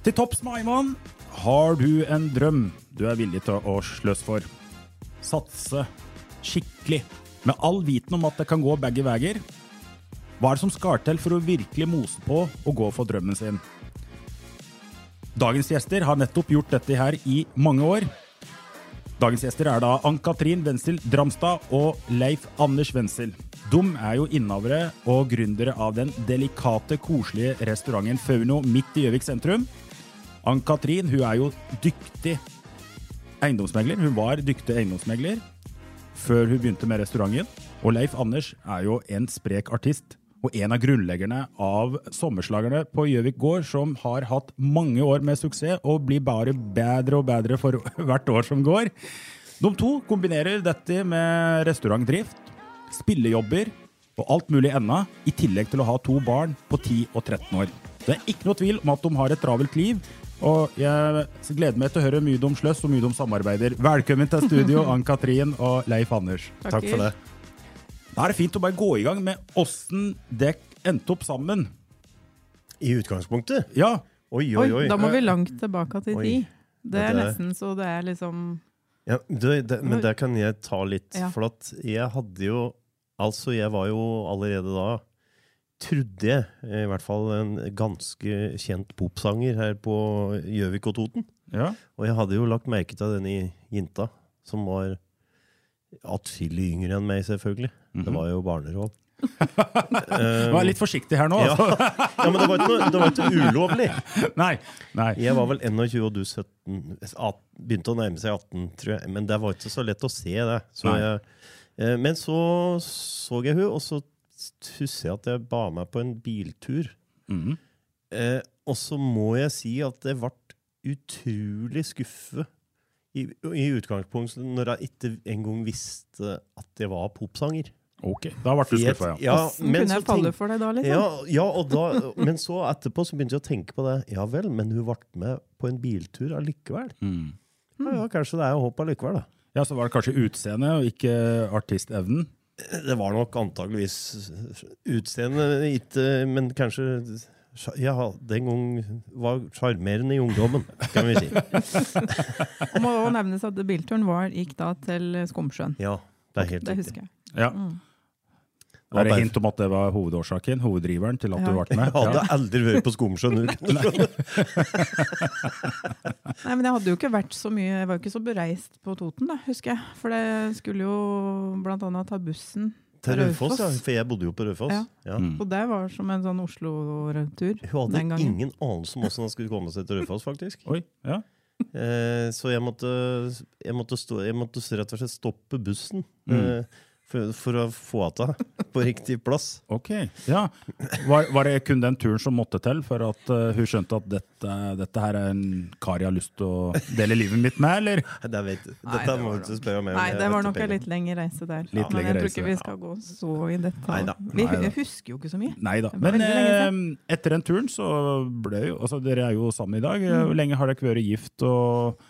Til topps med Ayman har du en drøm du er villig til å sløse for. Satse skikkelig, med all viten om at det kan gå begge veier. Hva er det som skal til for å virkelig mose på og gå for drømmen sin? Dagens gjester har nettopp gjort dette her i mange år. Dagens gjester er da Ann-Katrin Wenzel Dramstad og Leif Anders Wenzel. De er jo innehavere og gründere av den delikate, koselige restauranten Fauno midt i Gjøvik sentrum. Ann-Katrin hun er jo dyktig eiendomsmegler. Hun var dyktig eiendomsmegler før hun begynte med restauranten. Og Leif Anders er jo en sprek artist. Og en av grunnleggerne av Sommerslagerne på Gjøvik gård, som har hatt mange år med suksess og blir bare bedre og bedre for hvert år som går. De to kombinerer dette med restaurantdrift, spillejobber og alt mulig ennå, i tillegg til å ha to barn på 10 og 13 år. Det er ikke noe tvil om at de har et travelt liv, og jeg gleder meg til å høre mye om sløss og mye om samarbeider. Velkommen til studio, Ann-Katrin og Leif Anders. Takk for det. Da er det fint å bare gå i gang med åssen dere endte opp sammen. I utgangspunktet? Ja, Oi, Oi, oi, oi. da må vi langt tilbake til de. Det er nesten så det er liksom Ja, det, det, men det kan jeg ta litt, Ja. for at jeg hadde jo Altså, jeg var jo allerede da Trodde jeg, i hvert fall en ganske kjent popsanger her på Gjøvik og Toten. ja. Og jeg hadde jo lagt merke til denne jenta, som var atskillig yngre enn meg, selvfølgelig. Det var jo barnerov. Vær litt forsiktig her nå. Ja. Altså. ja, men det var ikke, noe, det var ikke ulovlig. Nei. nei. Jeg var vel 21 og du 17. at- Begynte å nærme seg 18, tror jeg. Men det var ikke så lett å se det. Så jeg, eh, men så så jeg hun, og så husker jeg at jeg ba meg på en biltur. Mhm. Eh, og så må jeg si at jeg ble utrolig skuffet i, i utgangspunktet når jeg ikke engang visste at jeg var popsanger. Ok, da ble du skuffa, ja. Ja, men kunne jeg falle tenk- for deg da, liksom? ja, ja og da, men så etterpå så begynte jeg å tenke på det. Ja vel, men hun ble med på en biltur allikevel. Mm. Ja, ja, kanskje det er håp allikevel, da. Ja, Så var det kanskje utseendet og ikke artistevnen? Det var nok antageligvis utseendet, ikke Men kanskje Ja, den gang var sjarmerende i ungdommen, kan vi si. Det må også nevnes at bilturen var, gikk da til Skomsjøen. Ja, det er helt Det riktig. husker jeg. Ja. Er det hint om at det var hovedårsaken, hoveddriveren, til at Ja. du ble med? Jeg hadde aldri vært på Skomsjøen. du. Nei, men jeg hadde jo ikke vært så mye Jeg var jo ikke så bereist på Toten, da, husker jeg. For det skulle jo blant annet ta bussen Til Raufoss, ja. For jeg bodde jo på Raufoss. Ja. Ja. Mm. Og det var som en sånn Oslo-tur Hun hadde den ingen anelse om hvordan hun skulle komme seg til Raufoss, faktisk. Oi, ja. Eh, så jeg måtte, jeg, måtte stå, jeg måtte rett og slett stoppe bussen Mm. eh, for, for å få henne på riktig plass. Ok, ja. Var, var det kun den turen som måtte til for at uh, hun skjønte at dette, dette her er en kar jeg har lyst til å dele livet mitt med, eller? Det vet, Nei, det må var du spørre meg om. Nei, det var nok en litt lengre reise der. Litt men jeg tror ikke vi skal gå så i detalj. Neida. Vi Neida. husker jo ikke så mye. Nei da. Det var Men eh, etter den turen så ble jo altså Dere er jo sammen i dag. Mm. Hvor lenge har dere vært gift og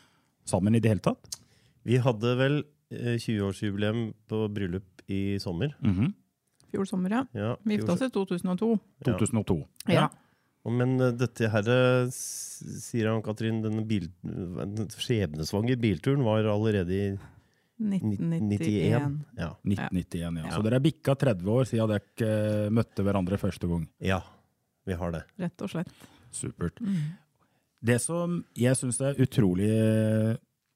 sammen i det hele tatt? Vi hadde vel 20-årsjubileum på bryllup i sommer. Mhm. Fjor sommer, ja. Ja, Vi gifta oss i 2002. 2002. Ja. ja. Men eh, dette her, eh, sier Ann-Katrin, denne bil, den skjebnesvangre bilturen var allerede i 1991. Ja. 1991, ja. Ja. Så dere er bikka 30 år siden dere eh, møtte hverandre første gang. ja, vi har det. Rett og slett. Supert. Mm. Det som jeg syns er utrolig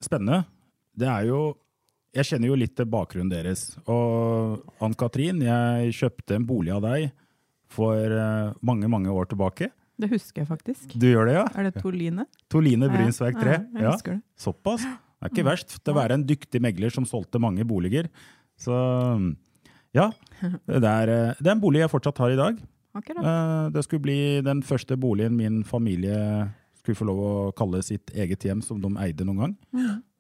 spennende, det er jo Jeg kjenner jo litt til bakgrunnen deres. Og Ann-Katrin, jeg kjøpte en bolig av deg for eh, mange, mange år tilbake. Det husker jeg faktisk. Du gjør det, ja? Er det Toline? Toline Brynsverk 3. Ja, jeg husker det. såpass. Det er ikke verst til å være en dyktig megler som solgte mange boliger. Så ja, det er, eh, det er en bolig jeg fortsatt har i dag. akkurat. Eh, Det skulle bli den første boligen min familie skulle få lov å kalle sitt eget hjem, som de eide noen gang.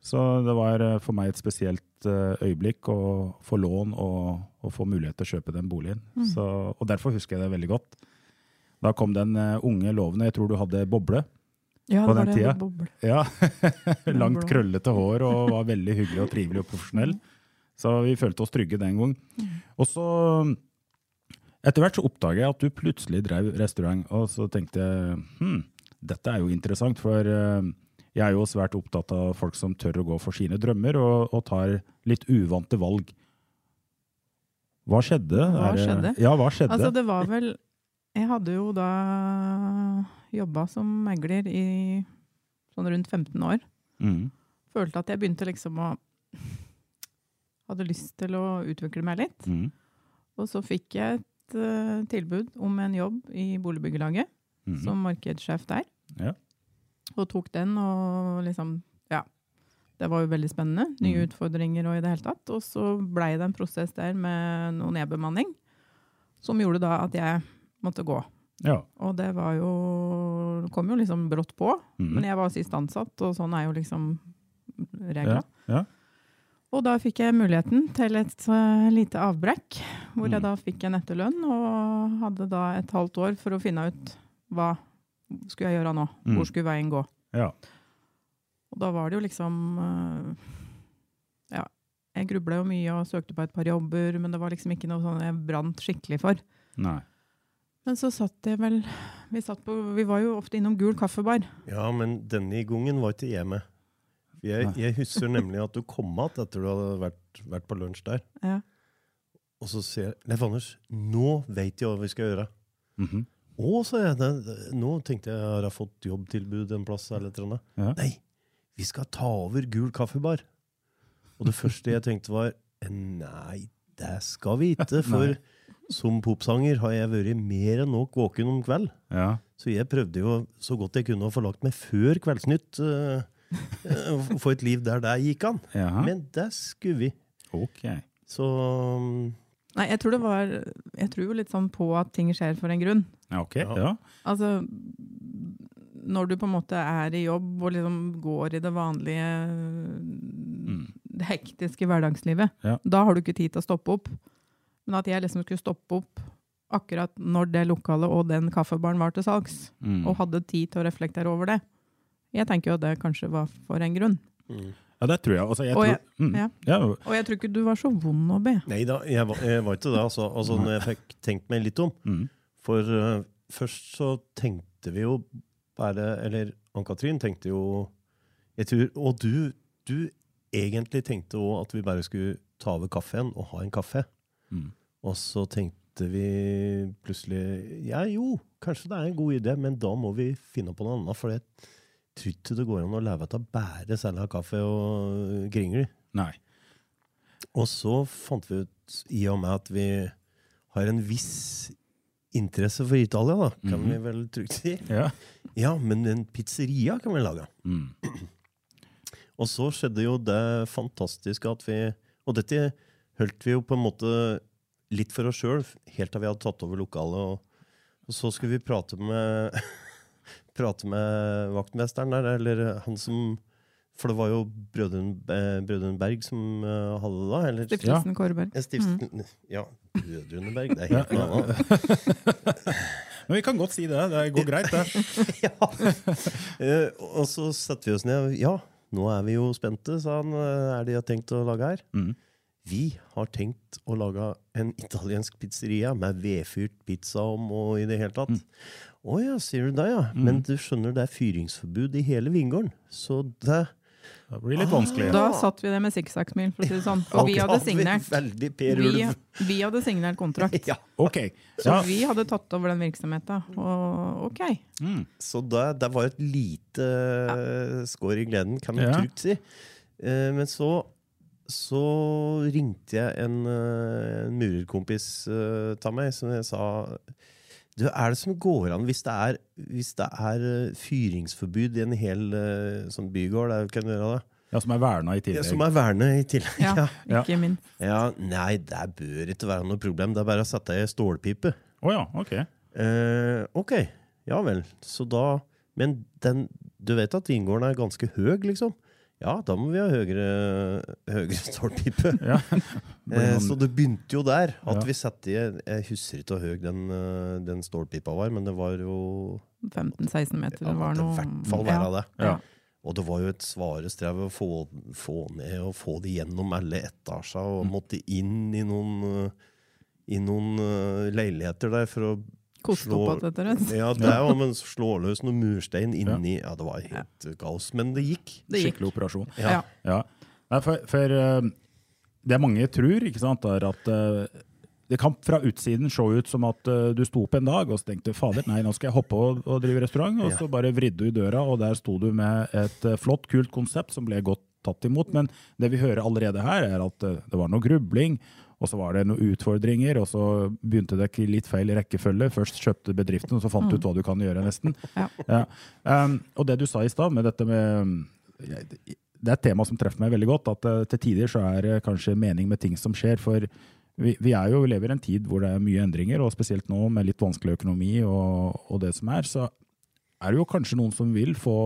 Så det var eh, for meg et spesielt eh, øyeblikk å få lån og, og få mulighet til å kjøpe den boligen. Så, og derfor husker jeg det veldig godt. Da kom den eh, unge lovende, jeg tror du hadde boble. Ja, det var den det boble. Ja, Langt, krøllete hår og var veldig hyggelig og trivelig og profesjonell. Så vi følte oss trygge den gang. Og så, etter hvert så oppdaget jeg at du plutselig drev restaurant, og så tenkte jeg hm, dette er jo interessant, for jeg er jo svært opptatt av folk som tør å gå for sine drømmer og, og tar litt uvante valg. Hva skjedde? Hva skjedde? Ja, hva skjedde? Altså, det var vel Jeg hadde jo da jobba som megler i sånn rundt 15 år. mm. Følte at jeg begynte liksom å Hadde lyst til å utvikle meg litt. Mm. Og så fikk jeg et uh, tilbud om en jobb i Boligbyggelaget Mm. som markedssjef der. Ja. Og tok den og liksom Ja. Det var jo veldig spennende. Nye Mm. utfordringer og i det hele tatt. Og så blei det en prosess der med noe nedbemanning som gjorde da at jeg måtte gå. ja. Og det var jo Det kom jo liksom brått på. Mm. Men jeg var sist ansatt, og sånn er jo liksom regla. Ja. Ja. Og da fikk jeg muligheten til et uh, lite avbrekk, hvor Mm. jeg da fikk en etterlønn, og hadde da et halvt år for å finne ut hva skulle jeg gjøre nå? Mm. Hvor skulle veien gå? ja. Og da var det jo liksom eh, Ja, jeg grubla jo mye og søkte på et par jobber, men det var liksom ikke noe sånn jeg brant skikkelig for. Nei. Men så satt jeg vel Vi, satt på, vi var jo ofte innom Gul kaffebar. Ja, men denne gangen var ikke jeg med. Jeg, jeg husker nemlig at du kom igjen etter du hadde vært, vært på lunsj der. Ja. Og så sier jeg Leif Anders, nå vet jeg hva vi skal gjøre. Mhm. Å, sa jeg. Det, nå tenkte jeg har jeg fått jobbtilbud en plass. eller et eller. Ja. Nei, vi skal ta over Gul kaffebar. Og det første jeg tenkte var Nei, det skal vi ikke. For som popsanger har jeg vært mer enn nok våken om kveld. ja. Så jeg prøvde jo så godt jeg kunne å få lagt meg før Kveldsnytt. Uh, få et liv der det gikk an. Ja. Men det skulle vi. Okay. Så um, Nei, jeg tror det var Jeg tror jo litt sånn på at ting skjer for en grunn. Ja, ok. Ja. Ja. Altså Når du på en måte er i jobb og liksom går i det vanlige Det hektiske hverdagslivet, Ja. da har du ikke tid til å stoppe opp. Men at jeg liksom skulle stoppe opp akkurat når det lokalet og den kaffebaren var til salgs, Mm. og hadde tid til å reflektere over det. Jeg tenker jo at det kanskje var for en grunn. Ja, det tror jeg. Altså, jeg Og tror, jeg- mm. ja. ja. Og jeg tror ikke du var så vond å be. Nei da, jeg var, jeg var ikke det. Altså, altså når jeg fikk tenkt meg litt om. Mm. For uh, først så tenkte vi jo bare Eller Ann-Katrin tenkte jo jeg tror, Og du, du egentlig tenkte òg at vi bare skulle ta over kaffen og ha en kaffe. Mm. Og så tenkte vi plutselig Ja, jo, kanskje det er en god idé, men da må vi finne på noe annet. For jeg tror ikke det går an å leve av bare selge kaffe og gringel. Nei. Og så fant vi ut, i og med at vi har en viss interesse for Italia, da, kan Mhm. vi vel trygt si. Ja. Ja, men en pizzeria kan vi lage. Mm. Og så skjedde jo det fantastiske at vi Og dette holdt vi jo på en måte litt for oss sjøl, helt til vi hadde tatt over lokalet. Og, og så skulle vi prate med Prate med vaktmesteren der, eller han som For det var jo Brødrene eh, Berg som eh, hadde det da? Eller, Stiftelsen Kåreberg. Eh, Stiftelsen Ja, Brødrene Berg, det er helt noe annet. Men vi kan godt si det. Det går greit, det. ja. og så setter vi oss ned. Ja, nå er vi jo spente, sa han. Eh, Er det de har tenkt å lage her? Mm. Vi har tenkt å lage en italiensk pizzeria med vedfyrt om og i det hele tatt. Å ja, sier du det, ja. Men du skjønner, det er fyringsforbud i hele vingården. Så det Det blir litt vanskelig. Da satt vi det med sikksakksmil, for å si det sånn. For vi hadde signert, vi, vi hadde signert kontrakt. Ja. Ok. Så Ja. vi hadde tatt over den virksomheten. Og ok. Mm. Så det, det var et lite ja. skår i gleden, kan man Ja. trygt si. Eh, men så, så ringte jeg en, eh, en murerkompis uh, av meg, som jeg sa du, Er det som går an hvis det er, hvis det er eh, fyringsforbud i en hel eh, sånn bygård? Der, kan du gjøre det? ja, som er verna i Ja, tillegg. som er verna i tillegg. Ja, Ja. Ja. ikke min. Ja, nei, det bør ikke være noe problem. Det er bare å sette ei stålpipe. Oh, ja, ok. Eh, ok, ja vel. Så da Men den Du vet at vingården er ganske høy, liksom? Ja, da må vi ha høyere, høyere stålpipe. Ja. Eh, så det begynte jo der. At Ja. vi satte i Jeg husker ikke hvor høy den, eh, den stålpipa var, men det var jo 15-16 meter. Ja, Det var noe i hvert fall være det. Ja. Og det var jo et svare strev å få, få ned og få det gjennom alle etasjer, og måtte inn i noen, eh, i noen leiligheter der for å Koste slå- opp. Ja, det er jo, men slå løs noen murstein inni Ja, det var helt kaos. Men det gikk. Det gikk. Skikkelig operasjon. Ja. Ja. Ja. Nei, for, for eh, det mange tror, ikke sant, er at eh, det kan fra utsiden se ut som at eh, du sto opp en dag og så tenkte fader, nei, nå skal jeg hoppe og, og drive restaurant. Og Ja. så bare vridde du i døra, og der sto du med et eh, flott, kult konsept som ble godt tatt imot. Men det vi hører allerede her, er at eh, det var noe grubling. Og så var det noen utfordringer, og så begynte det i litt feil rekkefølge. Først kjøpte bedriften, og så fant du ut hva du kan gjøre, nesten. Ja. Ja. Um, og det du sa i stad, med dette med Det er et tema som treffer meg veldig godt. At eh, til tider så er det kanskje mening med ting som skjer. For vi, vi er jo lever i en tid hvor det er mye endringer, og spesielt nå med litt vanskelig økonomi og, og det som er. Så er det jo kanskje noen som vil få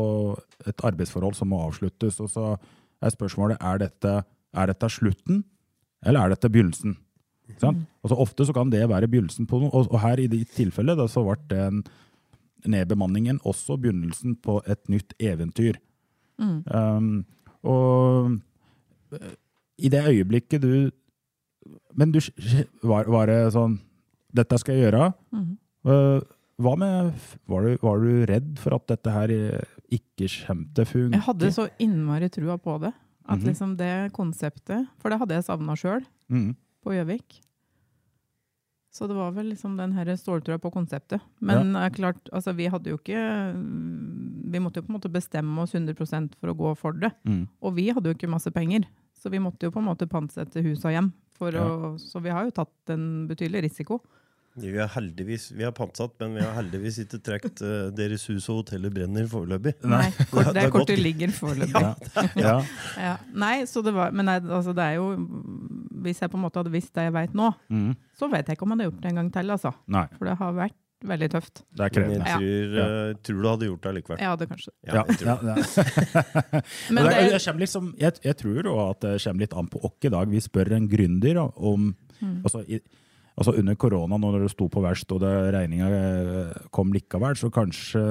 et arbeidsforhold som må avsluttes. Og så er spørsmålet er dette, er dette slutten, eller er dette begynnelsen? Mm. Sant? Altså Ofte så kan det være begynnelsen på noe, og, og her i ditt tilfelle da, så ble den nedbemanningen også begynnelsen på et nytt eventyr. Um, og eh, i det øyeblikket du Men du, var, var det sånn Dette skal jeg gjøre. Eh, hva med var du, var du redd for at dette her eh, ikke kommer til å funke? Jeg hadde så innmari trua på det. At Mhm. liksom det konseptet For det hadde jeg savna sjøl Mhm. på Gjøvik. Så det var vel liksom den her på konseptet. Men ja. er klart, altså vi hadde jo ikke Vi måtte jo på en måte bestemme oss 100% for å gå for det. Mm. Og vi hadde jo ikke masse penger, så vi måtte jo på en måte pantsette hus og hjem. Ja. å, så vi har jo tatt en betydelig risiko. Vi har heldigvis, vi har pantsatt, men vi har heldigvis ikke trukket uh, deres hus og hotellet brenner foreløpig. Nei, kort, Det det er kortet ligger foreløpig. Ja. ja. Ja. Nei, så det var, men nei, altså det er jo Hvis jeg på en måte hadde visst det jeg vet nå, mm. så vet jeg ikke om jeg hadde gjort det en gang til. altså. Nei, For det har vært veldig tøft. det er Men jeg tror, eh, tror du hadde gjort det likevel. Jeg hadde kanskje Ja, Ja, jeg tror ja, det. ja. Men det, det, det liksom, jeg, jeg tror at det kommer litt an på oss i dag. Vi spør en gründer om Mm. altså, i, altså Under korona, når det sto på verst og regninga eh, kom likevel, så kanskje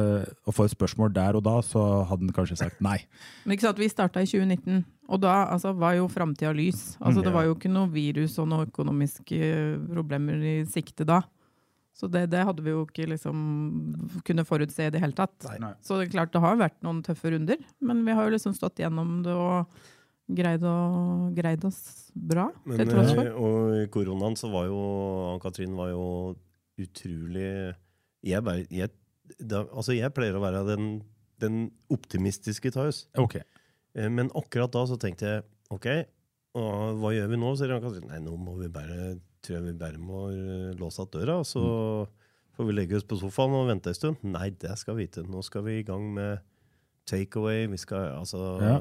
å få et spørsmål der og da, så hadde han kanskje sagt nei. Men ikke sant, Vi starta i 2019, og da altså, var jo framtida lys. Altså, det var jo ikke noe virus og noen økonomiske problemer i sikte da. Så det, det hadde vi jo ikke liksom kunne forutse i det hele tatt. Nei. Så det er klart det har vært noen tøffe runder, men vi har jo liksom stått gjennom det og greid, å, greid oss bra. Men, til tross eh, for. og i koronaen så var jo Ann-Katrin var jo utrolig Jeg, bare, jeg, da, altså jeg pleier å være den, den optimistiske Taus. Okay. Ok. Eh, Men akkurat da så tenkte jeg OK, og hva gjør vi nå? sier Ann-Katrin. Nei, nå må vi bare tror jeg vi bare må eh, låse igjen døra, så får vi legge oss på sofaen og vente en stund. Nei, det skal vi ikke. Nå skal vi i gang med takeaway. Vi skal altså Ja.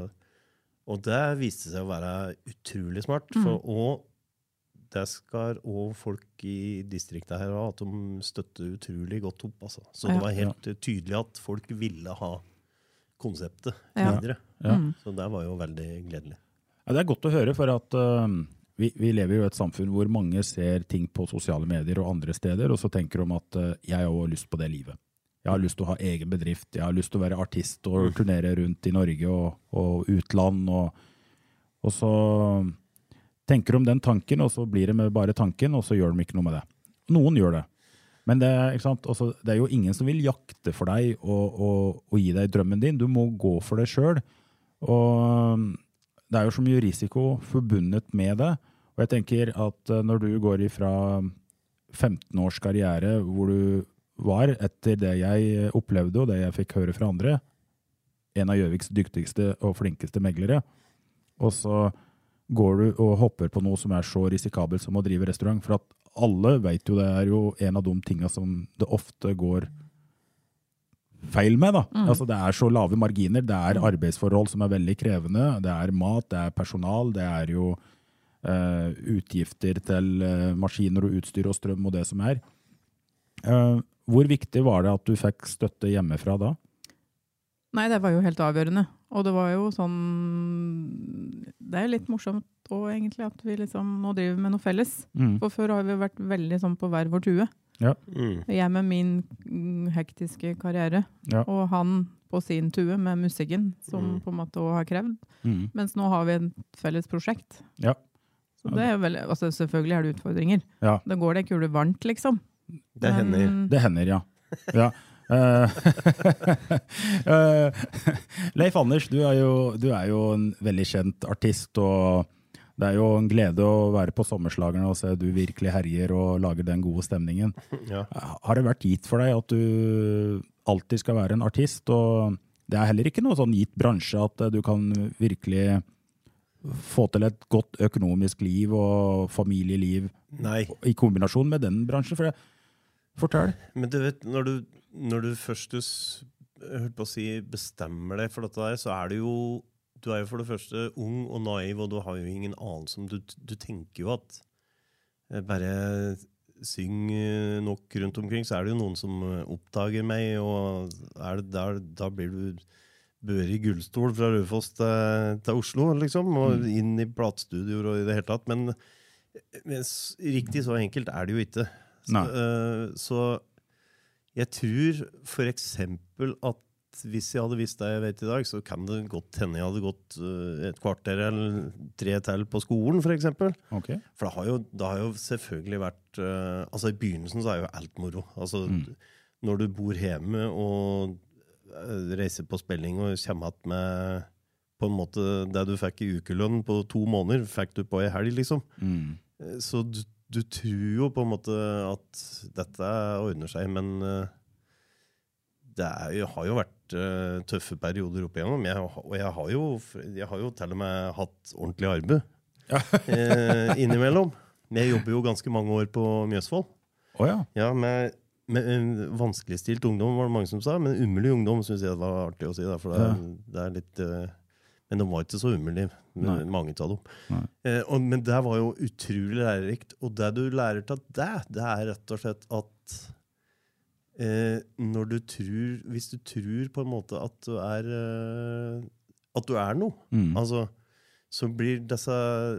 Og det viste seg å være utrolig smart. For, Og det skal òg folk i distrikta her ha, at de støtter utrolig godt opp. Altså. Så det var helt tydelig at folk ville ha konseptet videre. Ja. Ja. Så det var jo veldig gledelig. Ja, det er godt å høre, for at uh, vi, vi lever jo i et samfunn hvor mange ser ting på sosiale medier og andre steder, og så tenker de at uh, jeg har òg lyst på det livet. Jeg har lyst til å ha egen bedrift, jeg har lyst til å være artist og turnere rundt i Norge og, og utland. Og, og så tenker de den tanken, og så blir det med bare tanken, og så gjør de ikke noe med det. Noen gjør det. Men det? Også, det er jo ingen som vil jakte for deg og, og, og gi deg drømmen din. Du må gå for det sjøl. Og det er jo så mye risiko forbundet med det. Og jeg tenker at eh, når du går ifra 15 års karriere hvor du var, etter det jeg opplevde og det jeg fikk høre fra andre, en av Gjøviks dyktigste og flinkeste meglere, og så går du og hopper på noe som er så risikabelt som å drive restaurant. For at alle vet jo det er jo en av de tinga som det ofte går feil med. da. Altså Det er så lave marginer. Det er arbeidsforhold som er veldig krevende. Det er mat, det er personal, det er jo eh, utgifter til eh, maskiner og utstyr og strøm og det som er. Eh, hvor viktig var det at du fikk støtte hjemmefra da? Nei, det var jo helt avgjørende. Og det var jo sånn Det er litt morsomt òg, egentlig, at vi liksom nå driver med noe felles. Mm. For før har vi vært veldig sånn på hver vår tue. Mm. Jeg med min mm, hektiske karriere, Ja. og han på sin tue med musikken, som Mm. på en måte også har krevd. Mm. Mens nå har vi et felles prosjekt. Ja. Så det er jo veldig, altså Selvfølgelig er det utfordringer. Ja. Det går det kule varmt, liksom. Det hender. Det hender, ja. ja. Eh, eh, Leif Anders, du er, jo, du er jo en veldig kjent artist, og det er jo en glede å være på Sommerslagerne og se du virkelig herjer og lager den gode stemningen. Ja. Har det vært gitt for deg at du alltid skal være en artist? Og det er heller ikke noe sånn gitt bransje at eh, du kan virkelig få til et godt økonomisk liv og familieliv Nei, i kombinasjon med den bransjen. For det, fortell. men du vet, når du, når du først holdt på å si, bestemmer deg for dette der, så er du jo Du er jo for det første ung og naiv, og du har jo ingen anelse om Du, du tenker jo at eh, bare syng eh, nok rundt omkring, så er det jo noen som eh, oppdager meg, og er det der, da blir du bør i gullstol fra Raufoss til, til Oslo, liksom, og inn i platestudioer og i det hele tatt. Men, men riktig så enkelt er det jo ikke. Så, eh, så jeg tror eksempel at hvis jeg hadde visst det jeg vet i dag, så kan det godt hende jeg hadde gått eh, et kvarter eller tre til på skolen, for eksempel. Ok. For det har jo, det har jo selvfølgelig vært eh, Altså I begynnelsen så er jo alt moro. Altså Når du bor hjemme og reiser på spilling og kommer igjen med på en måte det du fikk i ukelønn på to måneder, fikk du på ei helg, liksom. Mm. Så du, du tror jo på en måte at dette ordner seg, men eh, det er, har jo vært eh, tøffe perioder opp igjennom. Jeg, og jeg har, jo, jeg har jo til og med hatt ordentlig arbeid eh, innimellom. Men jeg jobber jo ganske mange år på Mjøsvoll. Oh, ja. Ja, med, med vanskeligstilt ungdom, var det mange som sa. Men umulig ungdom syns jeg det var artig å si. Da, for det, er- det er litt eh, Men de var ikke så umulige, mange av dem. Eh, og, men det var jo utrolig lærerikt. Og det du lærer av det, det er rett og slett at eh, når du tror Hvis du tror på en måte at du er eh, At du er noe, Mm. altså så blir disse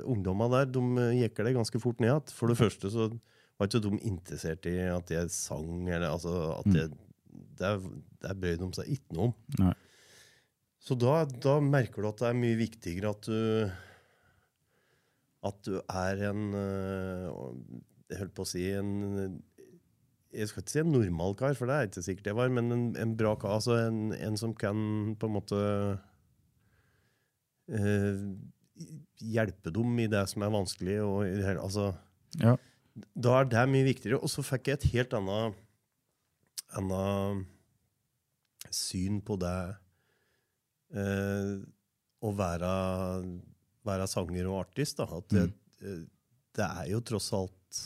ungdommene der De jekker deg ganske fort ned igjen. For det første så var ikke de interessert i at jeg sang, eller altså at jeg, det, det brød de seg ikke noe om. Nei. Så da, da merker du at det er mye viktigere at du At du er en øh, Jeg holdt på å si en Jeg skal ikke si en normal kar, for det er ikke sikkert jeg var, men en, en bra kar. Altså en, en som kan på en måte eh, hjelpe dem i det som er vanskelig. Og, altså, Ja. da er det mye viktigere. Og så fikk jeg et helt annet, annet syn på det eh, å være, være sanger og artist. Da. At det, mm. det er jo tross alt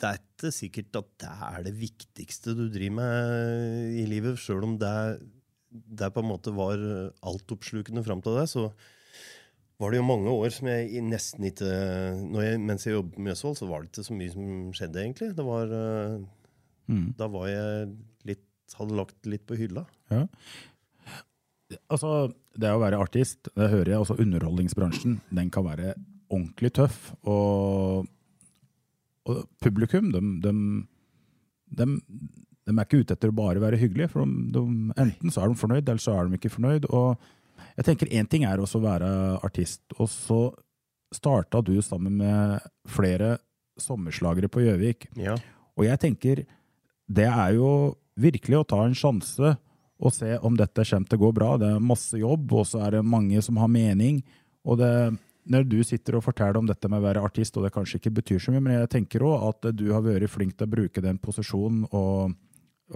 Det er ikke sikkert at det er det viktigste du driver med i livet, sjøl om det, det på en måte var altoppslukende fram til det. så var det jo mange år som jeg nesten ikke når jeg, Mens jeg jobbet med Mjøsvoll, så var det ikke så mye som skjedde, egentlig. Det var, eh, Mm. Da var jeg litt Hadde lagt litt på hylla. Ja. Altså, det å være artist, det hører jeg også underholdningsbransjen, den kan være ordentlig tøff. Og, og publikum, de, de, de, de er ikke ute etter å bare være hyggelige. For enten så er de fornøyd, eller så er de ikke fornøyd. Og jeg tenker én ting er også å være artist, og så starta du sammen med flere sommerslagere på Gjøvik. Ja. Og jeg tenker, det er jo virkelig å ta en sjanse og se om dette kommer til å gå bra. Det er masse jobb, og så er det mange som har mening. Og det, når du sitter og forteller om dette med å være artist, og det kanskje ikke betyr så mye, men jeg tenker òg at du har vært flink til å bruke den posisjonen og,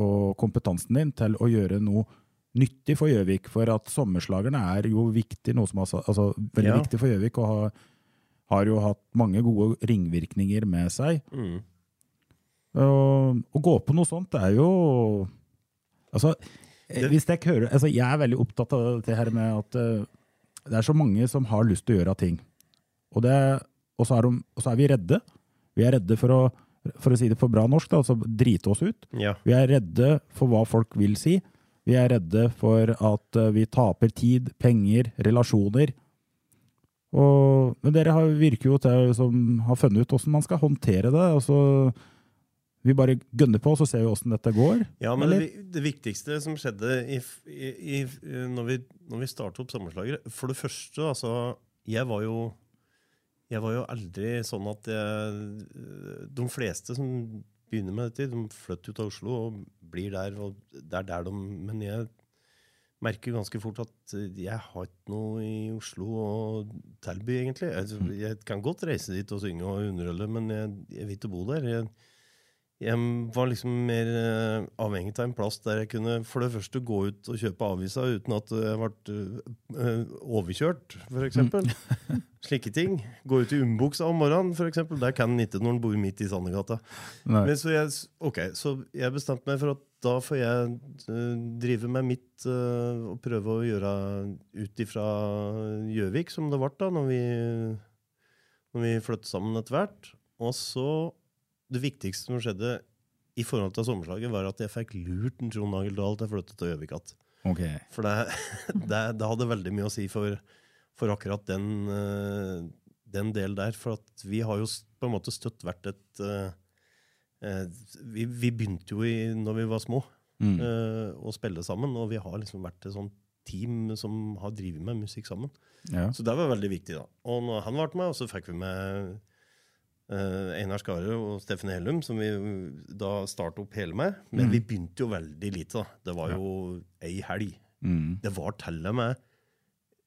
og kompetansen din til å gjøre noe nyttig for Gjøvik. For at sommerslagerne er jo viktig, noe som altså, altså veldig Ja. viktig for Gjøvik, og har, har jo hatt mange gode ringvirkninger med seg. Mm. Og, å gå på noe sånt, det er jo Altså, hvis jeg hører altså, Jeg er veldig opptatt av det her med at uh, det er så mange som har lyst til å gjøre ting. Og, det, og, så er de, og så er vi redde. Vi er redde for å for å si det på bra norsk, da, altså drite oss ut. Ja. Vi er redde for hva folk vil si. Vi er redde for at uh, vi taper tid, penger, relasjoner. Og, men dere har, virker jo til å ha funnet ut hvordan man skal håndtere det. Altså, vi bare gønner på, så ser vi hvordan dette går. Ja, men det, det viktigste som skjedde i, i, i, når vi, når vi startet opp Sommerslagere For det første, altså Jeg var jo jeg var jo aldri sånn at jeg, De fleste som begynner med dette, de flytter ut av Oslo og blir der. og det er der de, Men jeg merker ganske fort at jeg har ikke noe i Oslo å tilby, egentlig. Jeg, jeg kan godt reise dit og synge og underholde, men jeg, jeg vil ikke bo der. Jeg, jeg var liksom mer eh, avhengig av en plass der jeg kunne for det første gå ut og kjøpe avisa uten at jeg ble eh, overkjørt, f.eks. Slike ting. Gå ut i umbuksa om morgenen, f.eks. Der kan en ikke når en bor midt i Sandegata. Men så jeg, okay, så jeg bestemte meg for at da får jeg eh, drive med mitt eh, og prøve å gjøre ut ifra Gjøvik, som det ble da når vi, når vi flyttet sammen etter hvert. Og så Det viktigste som skjedde i forhold til sommerslaget, var at jeg fikk lurt en Trond Nagel Dahl til å flytte til Gjøvik igjen. Ok. For det, det, det hadde veldig mye å si for, for akkurat den, eh, den del der. For at vi har jo på en måte støtt vært et eh, eh, vi, vi begynte jo i, når vi var små, Mm. å spille sammen. Og vi har liksom vært et sånt team som har drevet med musikk sammen. Ja. Så det var veldig viktig. da. Og når han ble med, og så fikk vi med Einar Skare og Steffen Hellum, som vi da startet opp hele med. Men vi begynte jo veldig lite. da. Det var jo ei helg. Mm. Det var til og med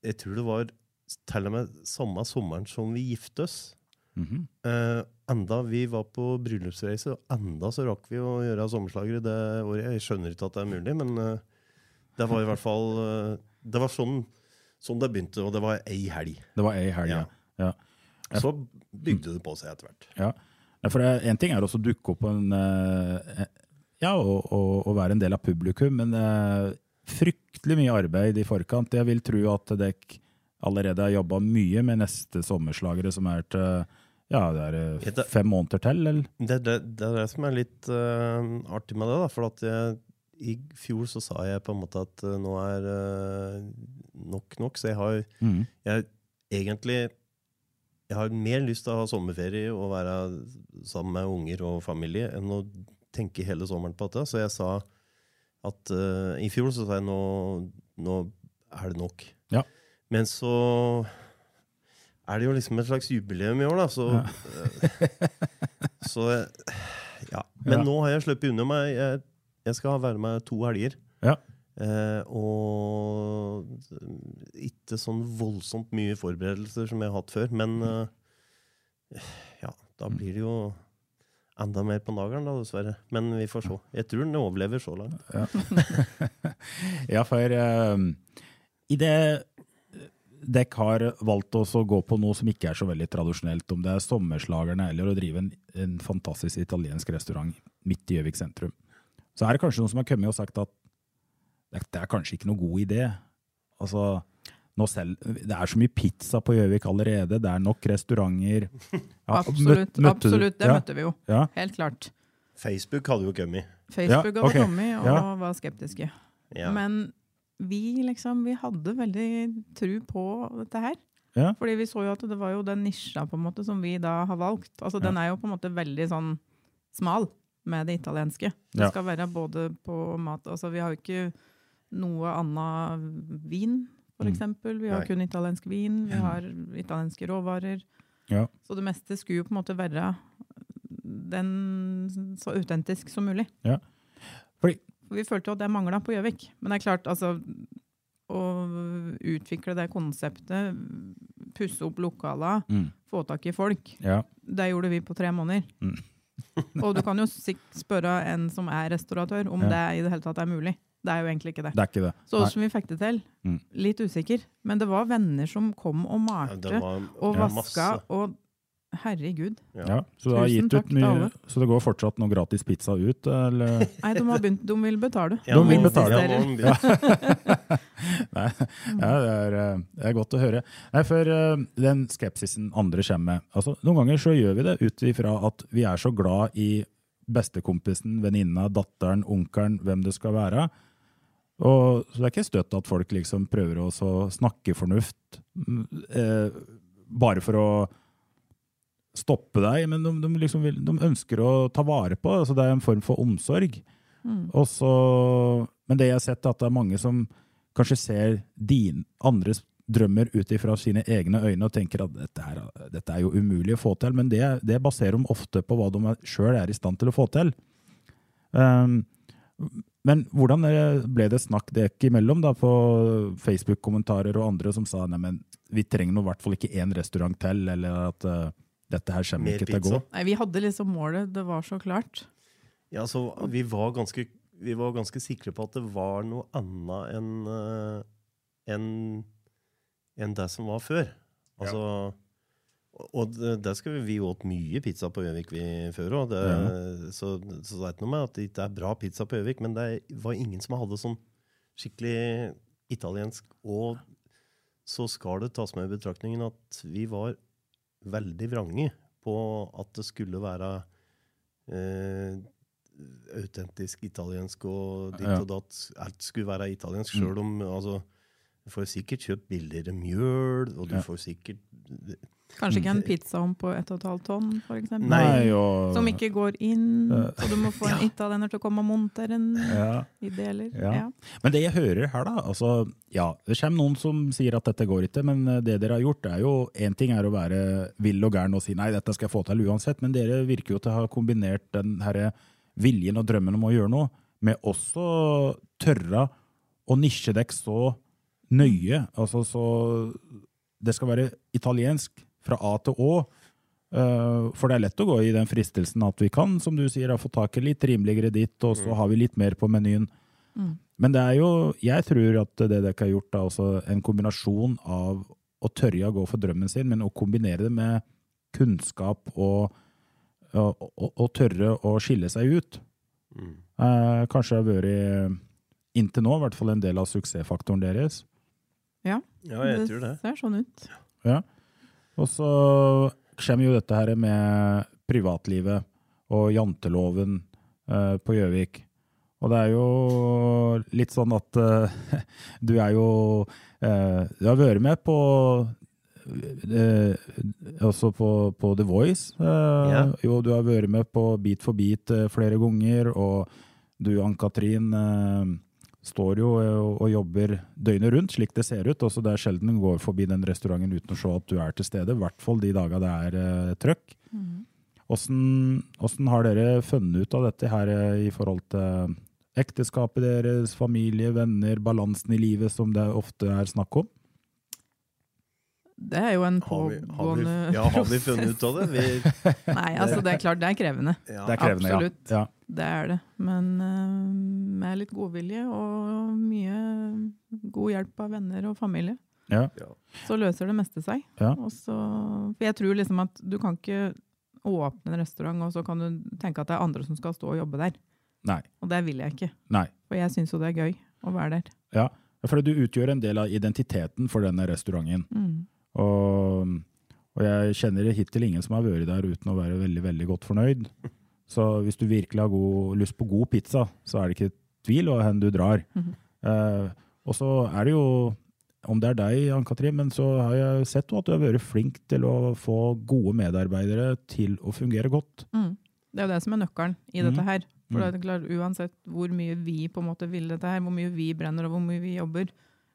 Jeg tror det var til og med samme sommeren som vi giftet oss. Mhm. Eh, enda vi var på bryllupsreise, og enda så rakk vi å gjøre sommerslagere det året. Jeg skjønner ikke at det er mulig, men eh, det var i hvert fall eh, Det var sånn, sånn det begynte, og det var ei helg. Det var ei helg, ja. ja. Så bygde det på seg etter hvert. Ja. Ja, For Én en ting er å dukke opp en eh, Ja, og, og, og være en del av publikum, men eh, fryktelig mye arbeid i forkant. Jeg vil tro at dere allerede har jobba mye med neste sommerslagere, som er til ja, det er eh, fem måneder til, eller? Det, det, det er det som er litt uh, artig med det. da, for at jeg, I fjor så sa jeg på en måte at uh, nå er uh, nok nok. Så jeg har Mm. jeg, egentlig jeg har mer lyst til å ha sommerferie og være sammen med unger og familie enn å tenke hele sommeren på dette. Så jeg sa at uh, I fjor så sa jeg nå, nå er det nok. Ja. Men så er det jo liksom et slags jubileum i år, da. Så, ja. så eh, ja. Men Ja. nå har jeg sluppet unna meg. Jeg, jeg skal være med to helger. Ja. Eh, og ikke sånn voldsomt mye forberedelser som jeg har hatt før. Men uh, ja, da blir det jo enda mer på nagelen, da, dessverre. Men vi får se. Jeg tror den overlever så langt. Ja, for uh, i det dere har valgt å gå på noe som ikke er så veldig tradisjonelt, om det er sommerslagerne eller å drive en, en fantastisk italiensk restaurant midt i Gjøvik sentrum, så er det kanskje noen som har kommet og sagt at det, det er kanskje ikke noe god idé. Altså, selv, det er så mye pizza på Gjøvik allerede, det er nok restauranter. Ja, Absolutt. møt- møtte du- absolutt, Det ja, møtte vi jo. Ja, Helt klart. Facebook hadde jo kommet. Facebook Ja, hadde ok. kommet og Ja. var skeptiske. Ja. Men vi liksom, vi hadde veldig tru på dette her. Ja. Fordi vi så jo at det var jo den nisja på en måte som vi da har valgt. Altså Den er jo på en måte veldig sånn smal med det italienske. Det Ja. skal være både på mat Altså vi har jo ikke noe annet vin, for Mm. Vi har Nei. kun italiensk vin, vi har italienske råvarer. Ja. Så det meste skulle jo på en måte være den så autentisk som mulig. Fordi- For Vi følte jo at det mangla på Gjøvik. Men det er klart, altså Å utvikle det konseptet, pusse opp lokala, Mm. få tak i folk, ja. det gjorde vi på tre måneder. Mm. og du kan jo spørre en som er restauratør, om Ja. det i det hele tatt er mulig. Det er jo egentlig ikke det. Det er ikke det. Så som vi fikk det til, Mm. litt usikker. Men det var venner som kom og Ja, malte ja, var og ja, vaska, og herregud. Ja, så, det Tusen gitt ut til mye, så det går fortsatt noe gratis pizza ut? Eller? Nei, de har begynt, de vil betale. Ja, De vil betale. Ja. Nei, ja, det, er, eh, det er godt å høre. Nei, for eh, den skepsisen andre kommer med altså, Noen ganger så gjør vi det ut ifra at vi er så glad i bestekompisen, venninna, datteren, onkelen, hvem det skal være. Og, så det er ikke støtt at folk liksom prøver å snakke fornuft mm, eh, bare for å stoppe deg, men de, de, liksom vil, de ønsker å ta vare på. altså Det er en form for omsorg. Og så, men det jeg har sett, er at det er mange som kanskje ser din, andres drømmer ut ifra sine egne øyne og tenker at dette er, dette er jo umulig å få til. Men det, det baserer de ofte på hva de sjøl er i stand til å få til. Um, men hvordan ble det snakk dekk imellom da, på Facebook-kommentarer og andre som sa nei, men vi trenger nå i hvert fall ikke én restaurant til, eller at uh, dette her kommer Mer ikke til å gå? Nei, vi hadde liksom målet, det var så klart. Ja, så vi var, ganske, vi var ganske sikre på at det var noe annet enn uh, en, enn det som var før. Altså, Og det skal vi, vi åt mye pizza på Gjøvik før òg. Så, så det er ikke noe med at det ikke er bra pizza på Gjøvik, men det var ingen som hadde sånn skikkelig italiensk. Og så skal det tas med i betraktningen at vi var veldig vrange på at det skulle være eh, autentisk italiensk og ditt Ja. og datt. Alt skulle være italiensk, sjøl om altså, Du får sikkert kjøpt billigere mjøl, og du Ja. får sikkert Kanskje ikke en pizzaovn på 1,5 tonn, for eksempel. Og, Som ikke går inn, Ja. så du må få en italiener til å komme og montere den ja. i deler. Ja. Ja. Men det jeg hører her, da altså, Ja, det kommer noen som sier at dette går ikke, men eh, det dere har gjort, er jo Én ting er å være vill og gæren og si nei, dette skal jeg få til uansett, men dere virker jo til å ha kombinert den herre viljen og drømmen om å gjøre noe, med også tørre å nisje dekk så nøye. Altså så Det skal være italiensk fra A til Å. Eh, For det er lett å gå i den fristelsen at vi kan, som du sier, få tak i litt rimeligere ditt, og så har vi litt mer på menyen. Men det er jo, jeg tror at det dere har gjort, er også en kombinasjon av å tørre å gå for drømmen sin, men å kombinere det med kunnskap og, og, og, og tørre å skille seg ut. Eh, kanskje har vært, inntil nå, i hvert fall en del av suksessfaktoren deres. Ja, Ja, jeg tror det. ser sånn ut. Ja. Og så kommer jo dette her med privatlivet og janteloven eh, på Gjøvik. Og det er jo litt sånn at eh, du er jo eh, Du har vært med på eh, også på, på The Voice. Eh, Ja. Jo, du har vært med på Beat for beat flere ganger, og du, Ann-Katrin, eh, står jo eh, og, jobber døgnet rundt, slik det ser ut. Også det er sjelden du går forbi den restauranten uten å se at du er til stede, i hvert fall de dagene det er eh, trøkk. Hvordan, hvordan har dere funnet ut av dette her eh, i forhold til ekteskapet deres, familie, venner, balansen i livet, som det ofte er snakk om? Det er jo en Har vi, har vi, pågående ja, har vi funnet ut av det? Vi, Nei, altså det er klart, det er krevende. ja. Det er krevende, absolutt. ja. Det er det. Men uh, med litt godvilje og mye god hjelp av venner og familie, ja. så løser det meste seg. Ja. Og så, for jeg tror liksom at du kan ikke åpne en restaurant, og så kan du tenke at det er andre som skal stå og jobbe der. Nei. Og det vil jeg ikke. Nei. For jeg syns jo det er gøy å være der. Ja. For du utgjør en del av identiteten for denne restauranten. Mm. Og, og jeg kjenner hittil ingen som har vært der uten å være veldig, veldig godt fornøyd. Så hvis du virkelig har god, lyst på god pizza, så er det ikke tvil om hvor du drar. Mhm. Eh, og så er det jo, om det er deg, Ann-Katrin, men så har jeg sett at du har vært flink til å få gode medarbeidere til å fungere godt. Mm. Det er jo det som er nøkkelen i Mm. dette her. For Mm. det er klart, Uansett hvor mye vi på en måte vil dette her, hvor mye vi brenner og hvor mye vi jobber,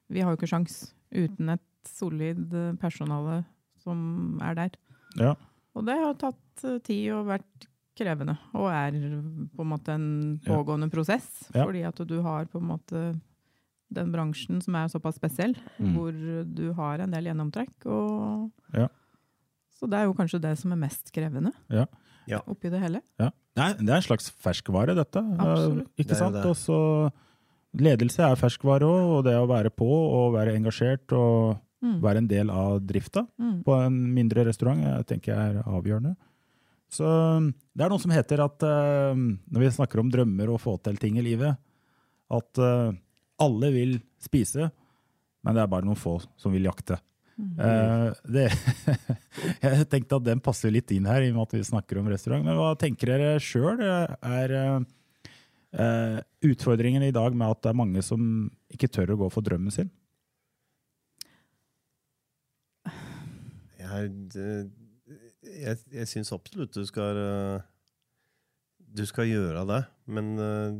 vi har jo ikke sjans uten et solid eh, personale som er der. Ja. Og det har tatt eh, tid og vært krevende, og er på en måte en Ja. pågående prosess. Ja. Fordi at du har på en måte den bransjen som er såpass spesiell, Mm. hvor du har en del gjennomtrekk. Og Ja. Så det er jo kanskje det som er mest krevende Ja. Ja. oppi det hele. Ja. Nei, det er en slags ferskvare, dette. Absolutt. Eh, Ikke Det sant? det. Og så ledelse er ferskvare òg, og det å være på og være engasjert og Mm. være en del av drifta Mm. på en mindre restaurant, jeg tenker jeg er avgjørende. Så det er noe som heter at uh, når vi snakker om drømmer og få til ting i livet, at uh, alle vil spise, men det er bare noen få som vil jakte. Uh, det, jeg tenkte at den passer litt inn her, i og med at vi snakker om restaurant. Men hva tenker dere sjøl er utfordringen i dag med at det er mange som ikke tør å gå for drømmen sin? Jeg, det- jeg, jeg syns absolutt du skal eh, Du skal gjøre det, men eh,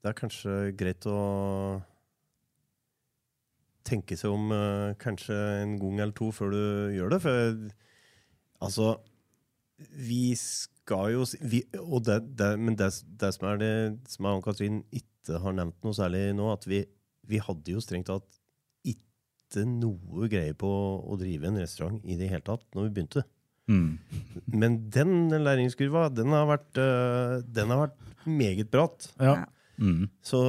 det er kanskje greit å tenke seg om eh, kanskje en gang eller to før du gjør det. For altså Vi skal jo vi, Men det, det som er det som Ann-Katrin ikke har nevnt noe særlig nå, at vi, vi hadde jo strengt tatt noe greie på å drive en restaurant i det hele tatt når vi begynte. Mm. Men den læringskurva, den har vært, øh, den har vært meget bratt. Ja. Mm. Så,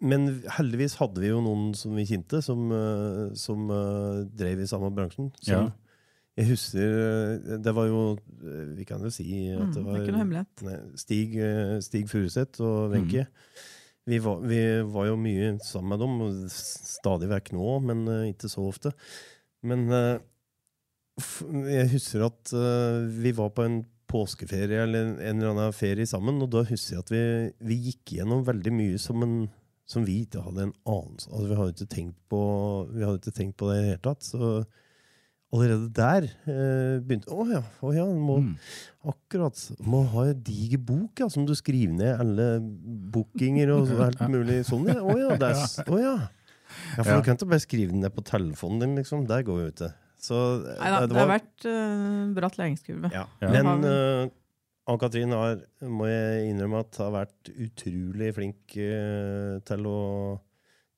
men heldigvis hadde vi jo noen som vi kjente, som, øh, som øh, drev i samme bransjen. Som, Ja. Jeg husker Det var jo Vi kan jo si at Mm, det det var er ikke noe. Nei, Stig, Stig Furuseth og Wenche. Vi, var, vi var jo mye sammen med dem, stadig vekk nå, men ikke så ofte. Men f- jeg husker at uh, vi var på en påskeferie eller en, en eller annen ferie sammen, og da husker jeg at vi, vi gikk gjennom veldig mye som, en, som vi ikke hadde en anelse altså, Vi hadde ikke tenkt på, vi hadde ikke tenkt på det i det hele tatt. Så allerede der eh, begynte Å ja, å ja må, Mm. akkurat. Må ha en diger bok ja, som du skriver ned alle bookinger og så- alt mulig sånn. Ja. Å ja, det er, å ja. ja, for Ja. du kan ikke bare skrive den ned på telefonen din, liksom. Der går jo ikke. Så eh, Neida, det, var- har vært uh, bratt læringskurve. ja. Ja. Men Det uh, Ann-Katrin har, må jeg innrømme at har vært utrolig flink uh, til å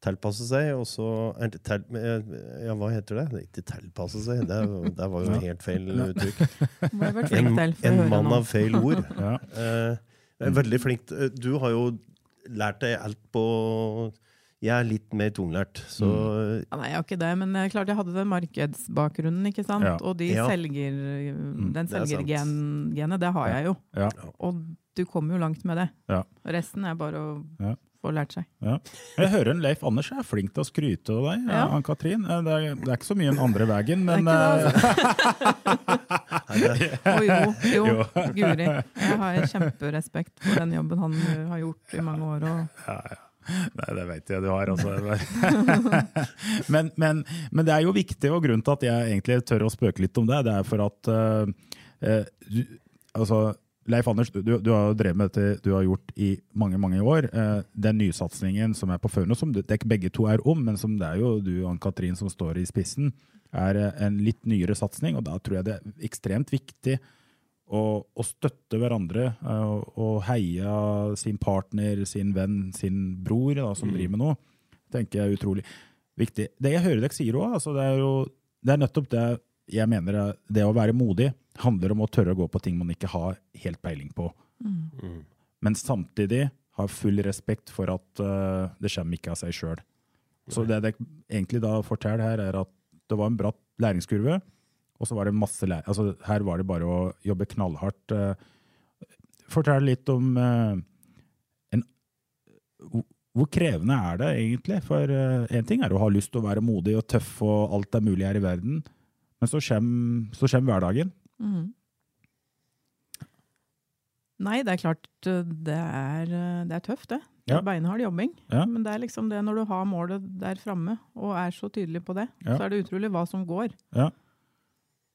tilpasse seg, og så det eh, Ja, hva heter det? Det Ikke tilpasse seg, det, det var jo helt feil uttrykk. En, en mann av feil ord. Ja. uh, veldig flink Du har jo lært deg alt på Jeg er litt mer tunglært, så Ja, nei, jeg har ikke det, men klart jeg hadde den markedsbakgrunnen, ikke sant? Ja. Og de Ja. selger, den det er selgergenet, det har jeg jo. Ja. Og du kommer jo langt med det. Ja. Resten er bare å Ja. få lært seg. Ja. Jeg hører en Leif Anders er flink til å skryte av deg, Ja. Ann-Katrin. Eh, Det, er- det er ikke så mye den andre veien, Det er men ikke eh, Å jo, jo, Jo. Guri. Jeg har kjemperespekt for den jobben han har gjort i mange år. Og, Nei, det vet jeg du har, også. men, men, men det er jo viktig, og grunnen til at jeg egentlig tør å spøke litt om det, det er for at eh, du, altså, Leif Anders, du, du har drevet med dette du har gjort i mange mange år. Eh, den nysatsingen som er på Fauno, som det, ikke begge to er om, men som det er jo du og Ann-Katrin som står i spissen, er en litt nyere satsing. Og da tror jeg det er ekstremt viktig å, å støtte hverandre eh, og, og heie sin partner, sin venn, sin bror da, som driver med noe. tenker jeg er utrolig viktig. Det jeg hører dere sier òg, altså det er jo det er nettopp det jeg mener er, det å være modig handler om å tørre å gå på ting man ikke har helt peiling på. Men samtidig ha full respekt for at uh, det kommer ikke av seg sjøl. Så det dere egentlig da forteller her, er at det var en bratt læringskurve, og så var det masse læring. Altså, her var det bare å jobbe knallhardt. eh. Fortell litt om eh, en, hvor- krevende er det egentlig? For én ting er å ha lyst til å være modig og tøff og alt er mulig her i verden, men så kommer, hverdagen. mm. Nei, det er klart det er, det er tøft, det. Ja. beinhard jobbing. Ja. Men det er liksom det når du har målet der framme, og er så tydelig på det, Ja. så er det utrolig hva som går. Ja.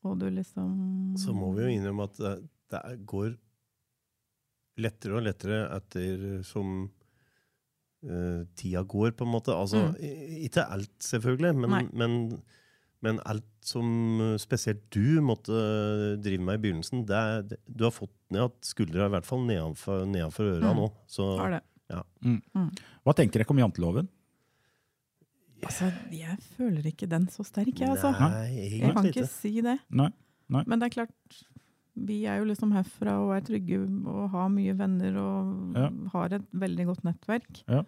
Og du liksom Så må vi jo innrømme at det, det går lettere og lettere etter som uh, tida går, på en måte. Altså, Mm. Ikke alt, selvfølgelig, men, men, men alt som spesielt du måtte drive med i begynnelsen, det det, du har fått ned at skuldra i hvert fall nedenfor, nedenfor øra Mm. nå. Så har det. Hva tenker dere om janteloven? Altså, jeg føler ikke den så sterk, jeg, altså. Nei, Jeg kan ikke si det. Nei. Nei. Men det er klart, vi er jo liksom herfra og er trygge og har mye venner og Ja. har et veldig godt nettverk. Ja.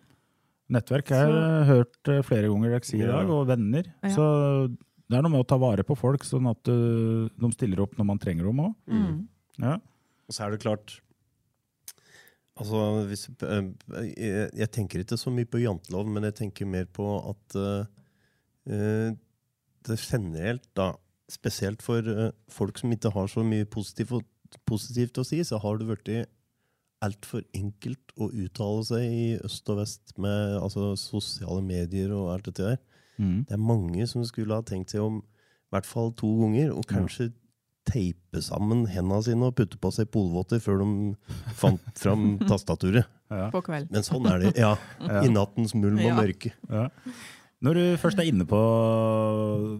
Nettverk har jeg hørt eh, flere ganger dere sier i dag, og venner. Ja. Så det er noe med å ta vare på folk, sånn at eh, de stiller opp når man trenger dem òg. Mm. Ja. Og så er det klart Altså, hvis, eh, jeg, jeg tenker ikke så mye på jantelov, men jeg tenker mer på at uh, eh, det generelt, da, spesielt for uh, folk som ikke har så mye positivt, positivt å si, så har det blitt altfor enkelt å uttale seg i øst og vest med altså, sosiale medier og alt dette der. Mm. Det er mange som skulle ha tenkt seg om i hvert fall to ganger, og kanskje teipe sammen hendene sine og putte på seg polvotter før de fant fram tastaturet. På kveld. Men sånn er det. Ja. I nattens mulm og mørke. Ja. Når du først er inne på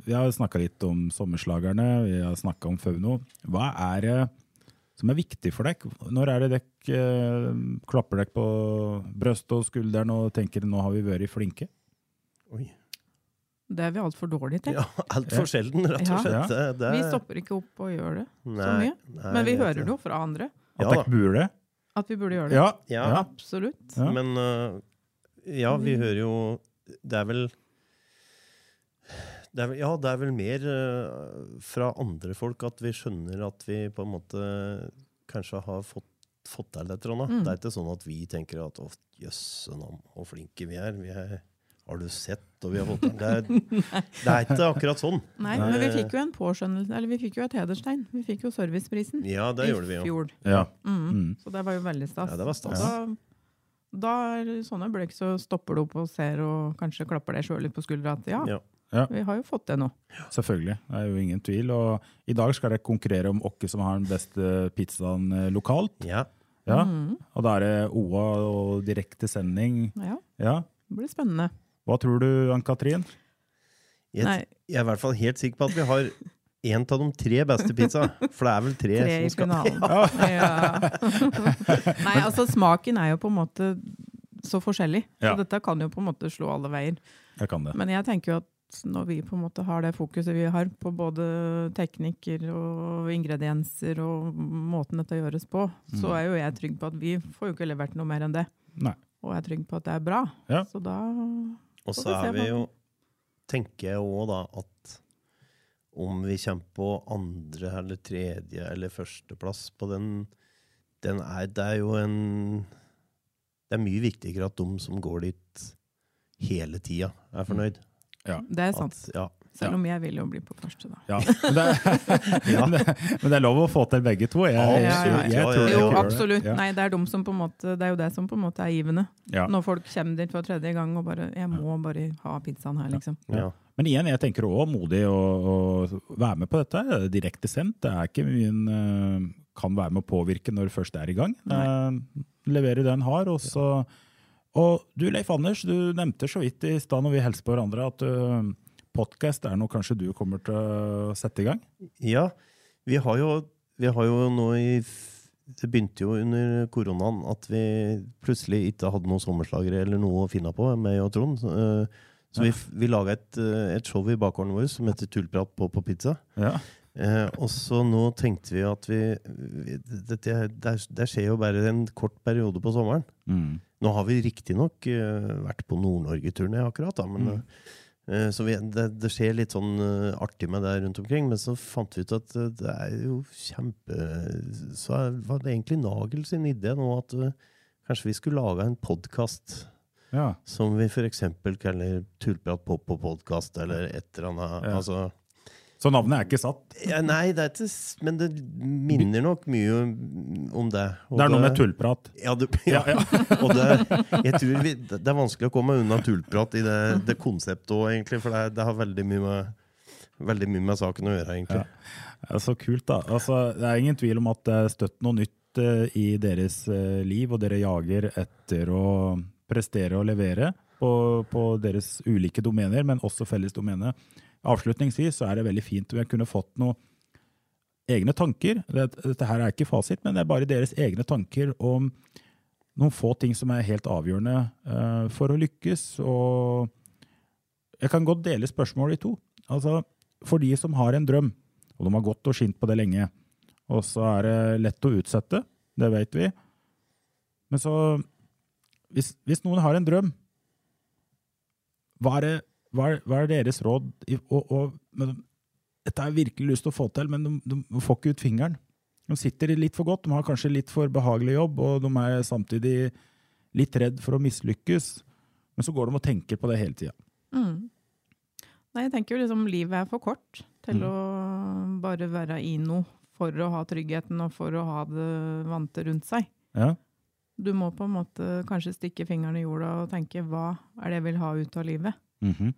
Vi har snakka litt om sommerslagerne, vi har snakka om Fauno. Hva er det som er viktig for deg? Når er det dekk eh, klapper dere på brystet og skulderen og tenker nå har vi vært flinke? Oi. Det er vi altfor dårlige til. Ja, Altfor sjelden, rett og slett. Ja. Det, det, Vi stopper ikke opp og gjør det så mye. nei, Men vi hører det jo fra andre. At Ja, dere burde? At vi burde gjøre det. Ja. Absolutt. Ja. Men uh, ja, vi hører jo Det er vel det er, ja, det er vel mer uh, fra andre folk at vi skjønner at vi på en måte kanskje har fått, fått til et eller annet. Mm. Det er ikke sånn at vi tenker at å, jøsse navn, så flinke vi er. Vi er har du sett, og vi har fått det, er- det er ikke akkurat sånn. Nei, men vi fikk jo en påskjønnelse, eller vi fikk jo et hederstegn. Vi fikk jo serviceprisen Ja, det gjorde vi i jo. fjor. ja. Mm. Mm. Så det var jo veldig stas. Ja, det var stas. Da, da er sånne øyeblikk så stopper du opp og ser og kanskje klapper deg sjøl litt på skuldra at ja, Ja. Ja. vi har jo fått det nå. Selvfølgelig. Det er jo ingen tvil. Og i dag skal dere konkurrere om hvem som har den beste pizzaen eh, lokalt. Ja. Ja. Mhm. Og da er det OA og direkte sending. Ja, Ja. det blir spennende. Hva tror du, Ann-Katrin? Jeg, jeg er i hvert fall helt sikker på at vi har en av de tre beste pizza. For det er vel tre, Tre som skal finalen. Ja. Nei, altså smaken er jo på en måte så forskjellig. Ja. Så dette kan jo på en måte slå alle veier. Jeg kan det. Men jeg tenker jo at når vi på en måte har det fokuset vi har på både teknikker og ingredienser og måten dette gjøres på, så er jo jeg trygg på at vi får jo ikke levert noe mer enn det. Nei. Og jeg er trygg på at det er bra. Ja. Så da Og så er vi jo Tenker jeg òg da at om vi kommer på andre eller tredje eller førsteplass på den, den er, Det er jo en Det er mye viktigere at de som går dit hele tida, er fornøyd. Ja. Det er sant. At, ja. Selv om jeg vil jo bli på første, da. Ja. Men, det er, men det er lov å få til begge to. Jeg, Ja, jeg, ja, ja. jeg, Jo, absolutt. Ja. Nei, det er, de som på en måte, det er jo det som på en måte er givende. Ja. Når folk kommer dit for tredje gang og bare 'Jeg må bare ha pizzaen her', liksom. Ja. Men igjen, jeg tenker òg modig å, å være med på dette. Det er Direkte sendt. Det er ikke mye en eh, kan være med å påvirke når det først er i gang. Eh, levere det en har. Og, så, og du Leif Anders, du nevnte så vidt i stad når vi hilste på hverandre, at uh, podkast er noe kanskje du kommer til å sette i gang? ja. Vi har jo, vi har jo nå i Det begynte jo under koronaen at vi plutselig ikke hadde noen sommerslagere eller noe å finne på, meg og Trond. Så, eh, vi, vi laga et, eh, et show i bakgården vår som heter Tullprat på, på pizza. Ja. Eh, og så nå tenkte vi at vi, vi det, det, det skjer jo bare en kort periode på sommeren. Mm. Nå har vi riktignok uh, vært på Nord-Norge-turné akkurat, da, men eh, så vi, det, det skjer litt sånn eh, artig med det rundt omkring. Men så fant vi ut at eh, det er jo kjempe Så var det egentlig Nagel sin idé nå at eh, kanskje vi skulle lage en podkast ja. som vi f.eks. kaller Tullprat pop på podkast, eller et eller annet. Ja. Altså, Så navnet er ikke satt? ja, nei, det er ikke Men det minner nok mye om det. Og Det er noe med tullprat. Ja, det, ja. og det, jeg tror vi, det er vanskelig å komme unna tullprat i det, det konseptet òg, egentlig. For det, det har veldig mye, med, veldig mye med saken å gjøre, egentlig. Ja, så kult, da. Altså, det er ingen tvil om at det er støtt noe nytt eh, i deres eh, liv, og dere jager etter å prestere og levere på, på deres ulike domener, men også felles domene. Avslutningsvis så er det veldig fint om jeg kunne fått noen egne tanker. Dette, her er ikke fasit, men det er bare deres egne tanker om noen få ting som er helt avgjørende eh, for å lykkes. Og jeg kan godt dele spørsmålet i to. Altså, for de som har en drøm, og de har gått og skint på det lenge, og så er det lett å utsette, det vet vi. Men så, hvis, hvis noen har en drøm, hva er, det, hva er, hva er deres råd? Og, og, men, dette har jeg virkelig lyst til å få til, men de, de får ikke ut fingeren. De sitter litt for godt, de har kanskje litt for behagelig jobb, og de er samtidig litt redd for å mislykkes. Men så går de og tenker på det hele tida. Mm. Nei, jeg tenker jo liksom livet er for kort til Mm. å bare være i noe for å ha tryggheten og for å ha det vante rundt seg. Ja. Du må på en måte kanskje stikke fingeren i jorda og tenke hva er det jeg vil ha ut av livet? Mhm.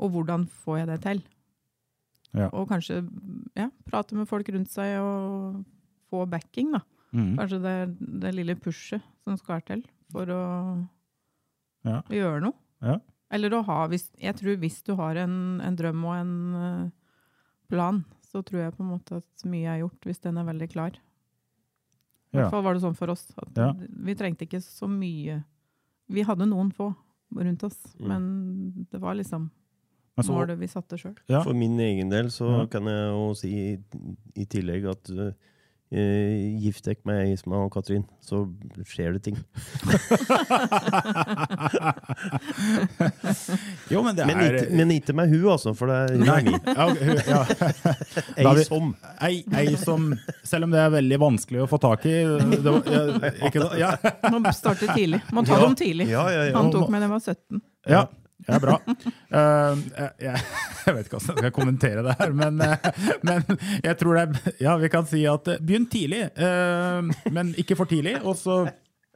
Og hvordan får jeg det til? Ja. Og kanskje ja, prate med folk rundt seg og få backing, da. Mhm. Kanskje det er det lille pushet som skal til for å Ja. gjøre noe. Ja. Eller å ha hvis, Jeg tror hvis du har en, en drøm og en eh, plan, så tror jeg på en måte at mye er gjort, hvis den er veldig klar. I Ja. hvert fall var det sånn for oss. Vi trengte ikke så mye Vi hadde noen få rundt oss, Mm. men det var liksom altså, så- målet vi satte sjøl. Ja. For min egen del så Ja. kan jeg jo si i, i tillegg at uh, gift deg med Isma og Katrin, så skjer det ting. Jo, men det Men er ikke, men ikke med hun, altså, for det er hun Nei. er min. Ja, hun- ja. Ei vi- som. Ei, ei som Selv om det er veldig vanskelig å få tak i det var, ja, ikke, ja. Man starter tidlig. Man tar Ja. dem tidlig. Ja, ja, ja. Han tok med da jeg var 17. Ja, ja bra. Uh, jeg, jeg, vet ikke hvordan jeg skal kommentere det her, men, uh, men jeg tror det er Ja, vi kan si at begynn tidlig, uh, men ikke for tidlig. Og så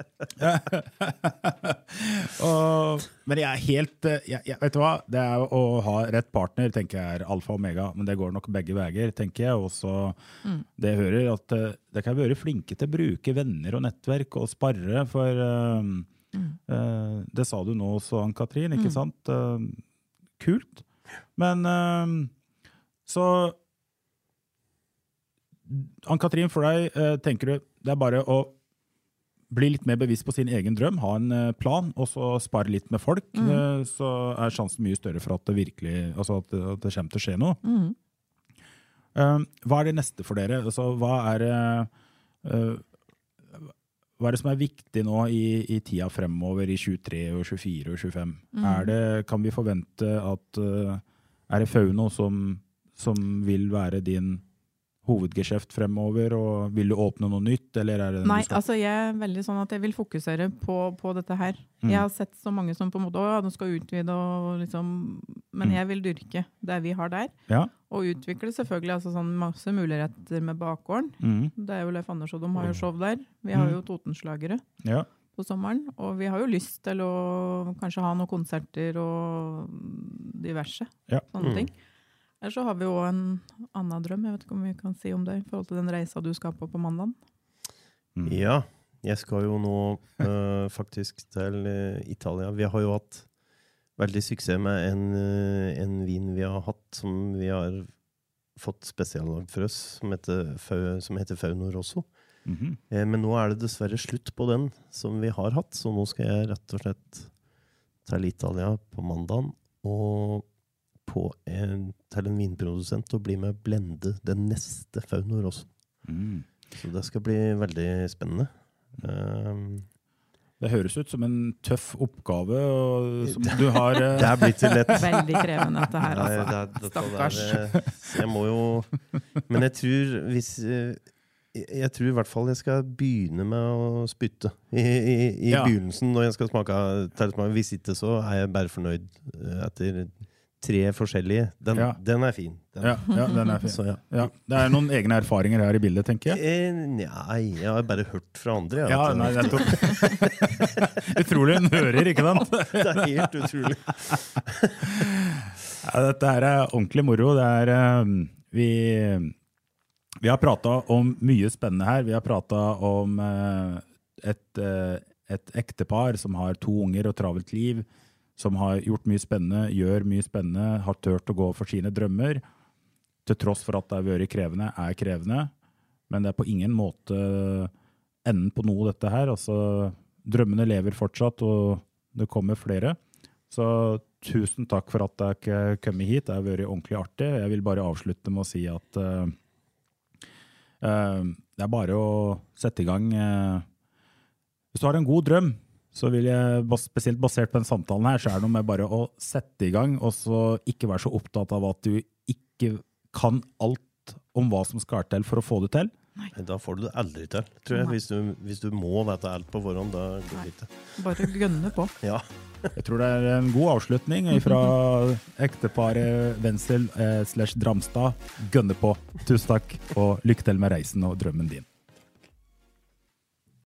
og, Men jeg er helt jeg, jeg, Vet du hva? Det er Å ha rett partner tenker jeg er alfa og omega, men det går nok begge veier, tenker jeg. Og så det hører at dere kan være flinke til å bruke venner og nettverk og sparre, for eh, eh, Det sa du nå også, Ann-Katrin, ikke sant? Eh, kult. Men eh, så Ann-Katrin, for deg tenker du det er bare å bli litt mer bevisst på sin egen drøm, ha en plan, og så spare litt med folk. Mm. Så er sjansen mye større for at det virkelig altså at, det- at det kommer til å skje noe. Eh, hva er det neste for dere? Altså, hva er det hva er det som er viktig nå i, i tida fremover, i 23 og 24 og 25? Er det, kan vi forvente at eh, Er det Fauno som, som vil være din hovedgeskjeft fremover, og vil du åpne noe nytt, eller er det Nei, altså jeg er veldig sånn at jeg vil fokusere på, på dette her. Mm. Jeg har sett så mange som på en måte, å ja, de skal utvide og liksom, men Mm. jeg vil dyrke det vi har der. Ja. Og utvikle selvfølgelig altså sånn masse muligheter med bakgården. Mm. Det er jo Leif Anders og de har jo show der. Vi har Mm. jo Totenslagere ja. på sommeren. Og vi har jo lyst til å kanskje ha noen konserter og diverse Ja. sånne Mm. ting. Ellers så har vi jo en annen drøm, jeg vet ikke om vi kan si om det, i forhold til den reisa du skal på på mandag. Mm. Ja, jeg skal jo nå uh, faktisk til eh, Italia. Vi har jo hatt veldig suksess med en, eh, en vin vi har hatt, som vi har fått spesiallagd for oss, som heter, som heter Fauno Rosso. Mm -hmm. Men nå er det dessverre slutt på den som vi har hatt, så nå skal jeg rett og slett til Italia på mandag og en, til en vinprodusent og bli med å blende den neste Fauno også. Mm. Så det skal bli veldig spennende. Um, Det høres ut som en tøff oppgave og, som du har Uh... det er blitt til et Veldig krevende dette her, Nei, altså. det er- dette Stakkars. Det Jeg må jo Men jeg tror hvis eh, jeg tror i hvert fall jeg skal begynne med å spytte i, i, i Ja. begynnelsen når jeg skal smake tilsmak. Hvis ikke, så er jeg bare fornøyd eh, etter tre forskjellige. Den, Ja. den er fin. Den. ja, ja, den er fin. Så, ja. Ja. Det er noen egne erfaringer her i bildet, tenker jeg. Eh, Nei, jeg har bare hørt fra andre. Ja, nei, nettopp. Utrolig hun hører, ikke sant? det er helt utrolig. Dette her er ordentlig moro. Det er, eh, vi, vi har prata om mye spennende her. Vi har prata om eh, et, eh, et ektepar som har to unger og travelt liv, som har gjort mye spennende, gjør mye spennende, har turt å gå for sine drømmer. Til tross for at det har vært krevende, er krevende. Men det er på ingen måte enden på noe, dette her. Altså, drømmene lever fortsatt, og det kommer flere. Så tusen takk for at dere kom hit. Det har vært ordentlig artig. Jeg vil bare avslutte med å si at uh, uh, det er bare å sette i gang. Uh, hvis du har en god drøm, så vil jeg, spesielt basert på den samtalen her, så er det noe med bare å sette i gang, og så ikke være så opptatt av at du ikke kan alt om hva som skal til for å få det til. Nei, Da får du det aldri til, tror jeg. Hvis du, hvis du må vite alt på forhånd, da går det ikke. Bare gønne på. Ja. Jeg tror det er en god avslutning fra ekteparet Wenzel eh, slash Dramstad. Gønne på. Tusen takk, og lykke til med reisen og drømmen din.